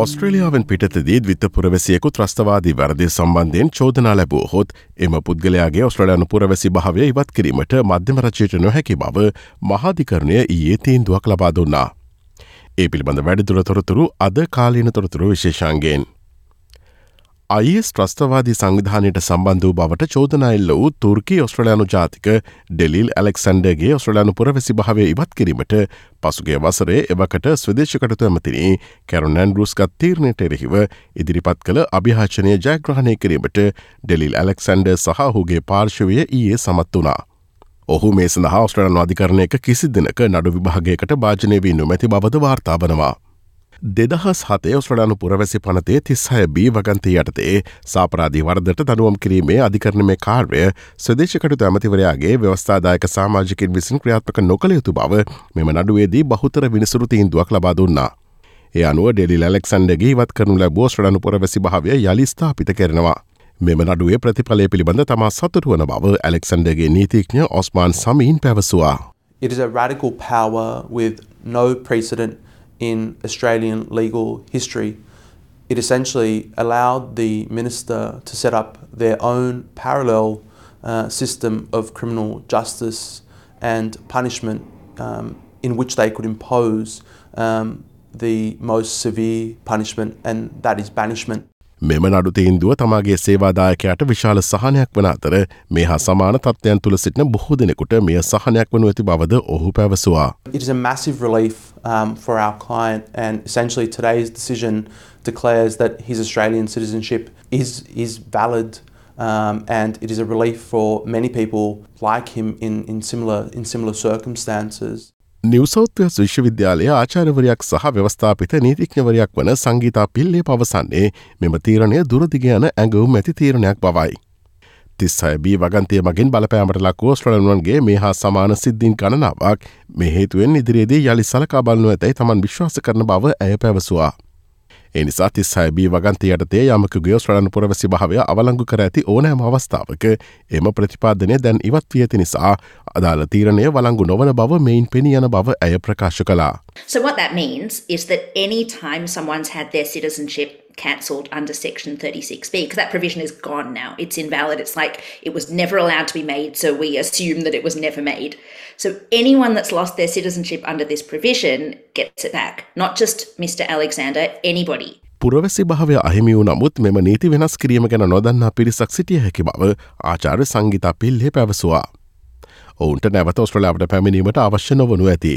ඔස්ට්‍රලියාවෙන් පිටතදී විත්ත පුරවැසියෙකු ත්‍රස්තවාදී වැරදි සම්බන්ධයෙන් චෝදනා ලැබූ හොත් එම පුද්ගලයාගේ ඔස්ට්‍රලයානු පුරවැසි භාවය ඉවත් කිරීමට මධ්‍යමරචයට නොහැකි බව මහාධිකරණය ඊයේ තීන්දුවක් ලබා දුන්නා. ඒ පිළිබඳ වැඩිදුර තොරතුරු අද කාලීන තොරතුරු විශේෂන්ගෙන්. අයිස් ත්‍රස්තවාදී සංවිධානයට සම්බන්ධ වූ බවට චෝදනයිල්ල වූ තුර්කී ඔස්ට්‍රලයානු ජාතික ඩෙලිල් ඇලෙක්සන්ඩගේ ඔස්ට්‍රලයානු පුරවැසි භාවය ඉවත් කිරීමට පසුගේ වසරේ එවකට ස්වදේශකටතු ඇමතිනී කැරුණැන් රුස්කත් තීරණයට එරෙහිව ඉදිරිපත් කළ අභිහාචනය ජයග්‍රහණය කිරීමට ඩෙලිල් ඇලෙක්සන්ඩ සහ හුගේ පාර්ශවය ඊයේ සමත් වනා. ඔහු මේ සඳහා ස්ට්‍රලන් අධිකරණයක කිසි දෙනක නඩු විභාගයකට භාජනය වී නොමැති බවද වාර්තාාවනවා. දෙදහස් හතේ ඔස්ට්‍රඩානු පුරවැසි පනතේ තිස්හය බී වගන්තය යටතේ සාපරාධී වර්දට දනුවම් කිරීමේ අධිකරණමේ කාර්ය ස්වදේශකටතු ඇමතිවරයාගේ ව්‍යවස්ථාදායක සාමාජිකින් විසින් ක්‍රියාත්මක නොකළ යුතු බව මෙම නඩුවේදී බහුතර විනිසුරු තීන්දුවක් ලබා දුන්නා. ඒ අනුව ඩෙලි ලෙක්සන්ඩගේ වත් කරනු ලැබෝ ශ්‍රඩනු පුරවැසි භාවය යලිස්ථාපිත කරනවා. මෙම නඩුවේ ප්‍රතිඵලය පිළිබඳ තමා සතුටුවන බව ඇලෙක්සන්ඩගේ නීතිඥ ඔස්මාන් සමීන් පැවසවා. It is a radical power with no precedent in Australian legal history. It essentially allowed the minister to set up their own parallel uh, system of criminal justice and punishment um, in which they could impose um, the most severe punishment, and that is banishment. මෙම නඩු තීන්දුව තමාගේ සේවාදායකයට විශාල සහනයක් වන අතර මේ හා සමාන තත්ත්වයන් තුළ සිටින බොහෝ දෙනෙකුට මෙය සහනයක් වනු ඇති බවද ඔහු පැවසවා. It is a massive relief um, for our client and essentially today's decision declares that his Australian citizenship is, is valid um, and it is a relief for many people like him in, in, similar, in similar circumstances. නිවසෞත්වස් විශ්වවිද්‍යාලය ආචාරවරයක් සහ ව්‍යවස්ථාපිත නීතිඥවරයක් වන සංගීතා පිල්ලේ පවසන්නේ මෙම තීරණය දුරදිගයන ඇඟවුම් ඇති තීරණයක් බවයි. තිස්සය බී වගන්තය මගින් බලපෑමට ලක්කෝ ස්ට්‍රලන්වන්ගේ මේ හා සමාන සිද්ධීන් ගණනාවක් මෙහේතුවෙන් ඉදිරියේදී යළි සලකා බලනු ඇතැයි තමන් විශ්වාස කරන බව ඇය පැවසවා. එනිසා තිස්සයි බී වගන්තය යටතේ යමකගේ ස්්‍රලන් පුරවැසි භාවය අවලංගු කර ඇති ඕනෑම අවස්ථාවක එම ප්‍රතිපාදනය දැන් ඉවත් වී ඇති නිසා අදාළ තීරණය වලංගු නොවන බව මෙයින් පෙනියන බව ඇය ප්‍රකාශ කලා. So what that means is that any time someone's had their citizenship cancelled under Section 36B because that provision is gone now. It's invalid. It's like it was never allowed to be made, so we assume that it was never made. So anyone that's lost their citizenship under this provision gets it back. Not just Mr. Alexander, anybody. පුරවැසි භාවය අහිමි වූ නමුත් මෙම නීති වෙනස් කිරීම ගැන නොදන්නා පිරිසක් සිටිය හැකි බව ආචාර සංගීතා පිල්ලේ පැවසවා. ඔවුන්ට නැවත ඔස්ට්‍රලාවට පැමිණීමට අවශ්‍ය නොවනු ඇති.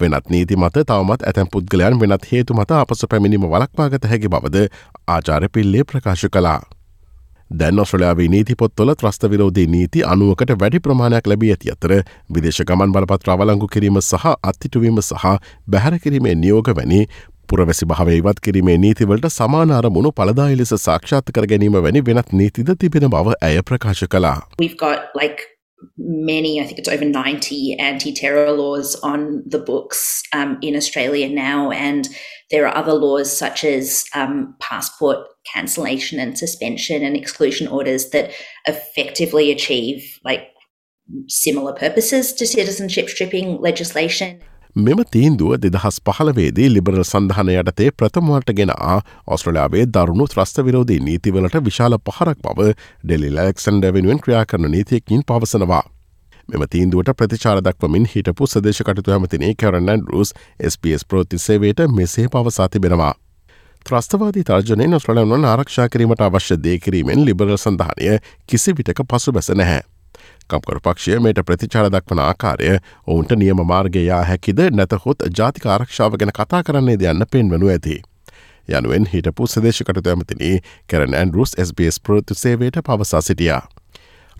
වෙනත් නීති මත තවමත් ඇතැම් පුද්ගලයන් වෙනත් හේතු මත අපස පැමිණීම වලක්වාගත හැකි බවද ආචාර පිල්ලේ ප්‍රකාශ කලා. දැන් ඔස්ට්‍රලයාාවේ නීති පොත්වල ත්‍රස්ත විරෝධී නීති අනුවකට වැඩි ප්‍රමාණයක් ලැබී ඇති අතර විදේශ ගමන් බලපත් අවලංගු කිරීම සහ අත්තිටුවීම සහ බැහැර කිරීමේ නියෝග වැනි පුරවැසි භාවය ඉවත් කිරීමේ නීතිවලට සමානාර මුණු පලදායි ලෙස සාක්ෂාත් කර ගැනීම වැනි වෙනත් නීතිද තිබෙන බව ඇය ප්‍රකාශ කලා. Many, I think it's over 90 anti terror laws on the books um, in Australia now. And there are other laws such as um, passport cancellation and suspension and exclusion orders that effectively achieve like similar purposes to citizenship stripping legislation. මෙම තීන්දුව දෙදහස් පහළවේදී liberal සඳහන යටතේ ප්‍රථමවට ගෙන ඔස්ට්‍රලයාාවේ දරුණු ත්‍රස්ත විරෝධී නීතිවලට විශාල පහරක් බව ඩෙලි ලෙක්සන්ඩ වෙනුවෙන් ක්‍රියා කරන නීතියකින් පවසනවා. මෙම තීන්දුවට ප්‍රතිචාර දක්වමින් හිටපු සදේශකටතු ඇමතිනේ කැරන්නන් රුස් SBS ප්‍රෝතිසේවයට මෙසේ පවසා තිබෙනවා. ත්‍රස්තවාදී තර්ජනය නොස්්‍රලයන්වන් ආරක්ෂා කිරීමට අවශ්‍ය දේකිරීමෙන් ලිබරල් සඳහනය කිසි විටක පසු බැස නැහැ. කම්කරු පක්ෂය මේට ප්‍රතිචාර දක්වන ආකාරය ඔවුන්ට නියම මාර්ගයා හැකිද නැතහොත් ජාතික ආරක්ෂාව ගැන කතා කරන්නේ දෙයන්න පෙන්වනු ඇති. යනුවෙන් හිටපු සදේශකටතු ඇමතිනී කැරන ඇන්රුස් SBS ප්‍රෘති සේවයට පවසා සිටියා.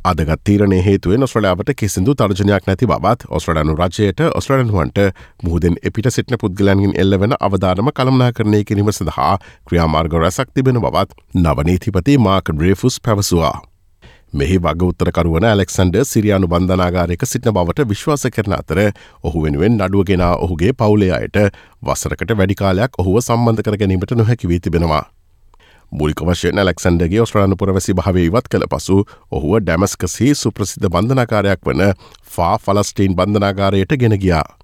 අදගත් තීරණය හේතුවෙන් ඔස්්‍රලයාාවට කිසිදු තර්ජනයක් නැති බවත් ඔස්්‍රඩනු රජයට ඔස්්‍රඩන්ුවන්ට මුහදෙන් එපිට සිටින පුද්ගලන්ගින් එල්ලවෙන අවධානම කළමනා කරණය කිරීම සඳහා ක්‍රියාමාර්ග රැසක් තිබෙන බවත් නවනීතිපති මාක් ඩ්‍රේෆුස් පැවසවා. මෙහි වග උත්තරකරුවන ඇලෙක්සන්ඩ සිරියානු බන්ධනාගාරයක සිටින බවට විශ්වාස කරන අතර ඔහු වෙනුවෙන් නඩුවගෙන ඔහුගේ පවුලයායට වසරකට වැඩිකාලයක් ඔහුව සම්බන්ධ කර ගැනීමට නොහැකිවී තිබෙනවා. මුලික වශයෙන් ඇලෙක්සන්ඩගේ ඔස්ට්‍රලන්න පුරවැසි භාව ඉවත් කළ පසු ඔහුව ඩැමස්කසි සුප්‍රසිද්ධ බන්ධනාකාරයක් වන ෆා ෆලස්ටීන් බන්ධනාගාරයට ගෙන ගියා.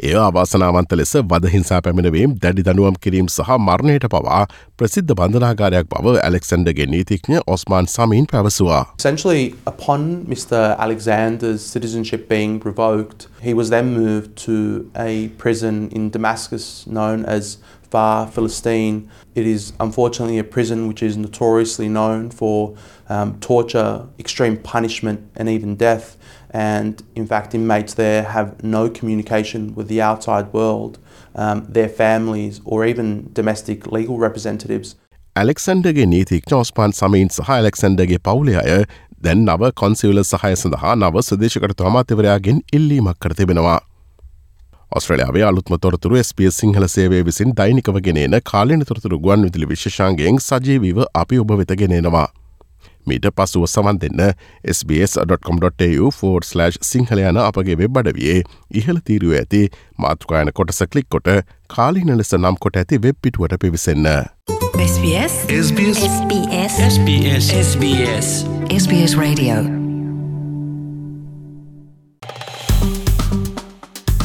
එය අවාසනාවන්ත ලෙස වදහිංසා පැමිණවීම් දැඩි දනුවම් කිරීම් සහ මරණයට පවා ප්‍රසිද්ධ බන්ධනාකාරයක් බව ඇලෙක්සන්ඩගේ නීතිඥ ඔස්මාන් සමීන් පැවසවා. Essentially, upon Mr. Alexander's citizenship being revoked, he was then moved to a prison in Damascus known as Far Philistine. It is unfortunately a prison which is notoriously known for um, torture, extreme punishment, and even death. And in fact, inmates there have no communication with the outside world, um, their families, or even domestic legal representatives. ඇලෙක්සන්ඩගේ නීතික්න ඔස්පාන් සමීන් සහ ඇලෙක්සන්ඩගේ පවුලේ අය දැන් නව කොන්සිවල සහය සඳහා නව සදේශකට අමාත්‍යවරයාගෙන් ඉල්ලීමක් කර තිබෙනවා. ඔස්ට්‍රලයාාවේ අලුත්ම තොරතුරු SBS සිංහල සේවේ විසින් දෛනිකව ගෙනන කාලන තොරතුරු ගුවන් විදිලි විශෂාන්ගෙන් සජීවීව අපි ඔබ වෙත ගෙනෙනවා. මීට පසුව සවන් දෙන්න sbs.com.tu4/ සිංහල යන අපගේ වෙබ් අඩවියේ ඉහළ තීරුව ඇති මාතෘකායන කොටස කලික් කොට කාලින ලෙස නම් කොට ඇති වෙබ් පිටුවට පිවිසන්න. SBS SBS SBS SBS SBS SBS Radio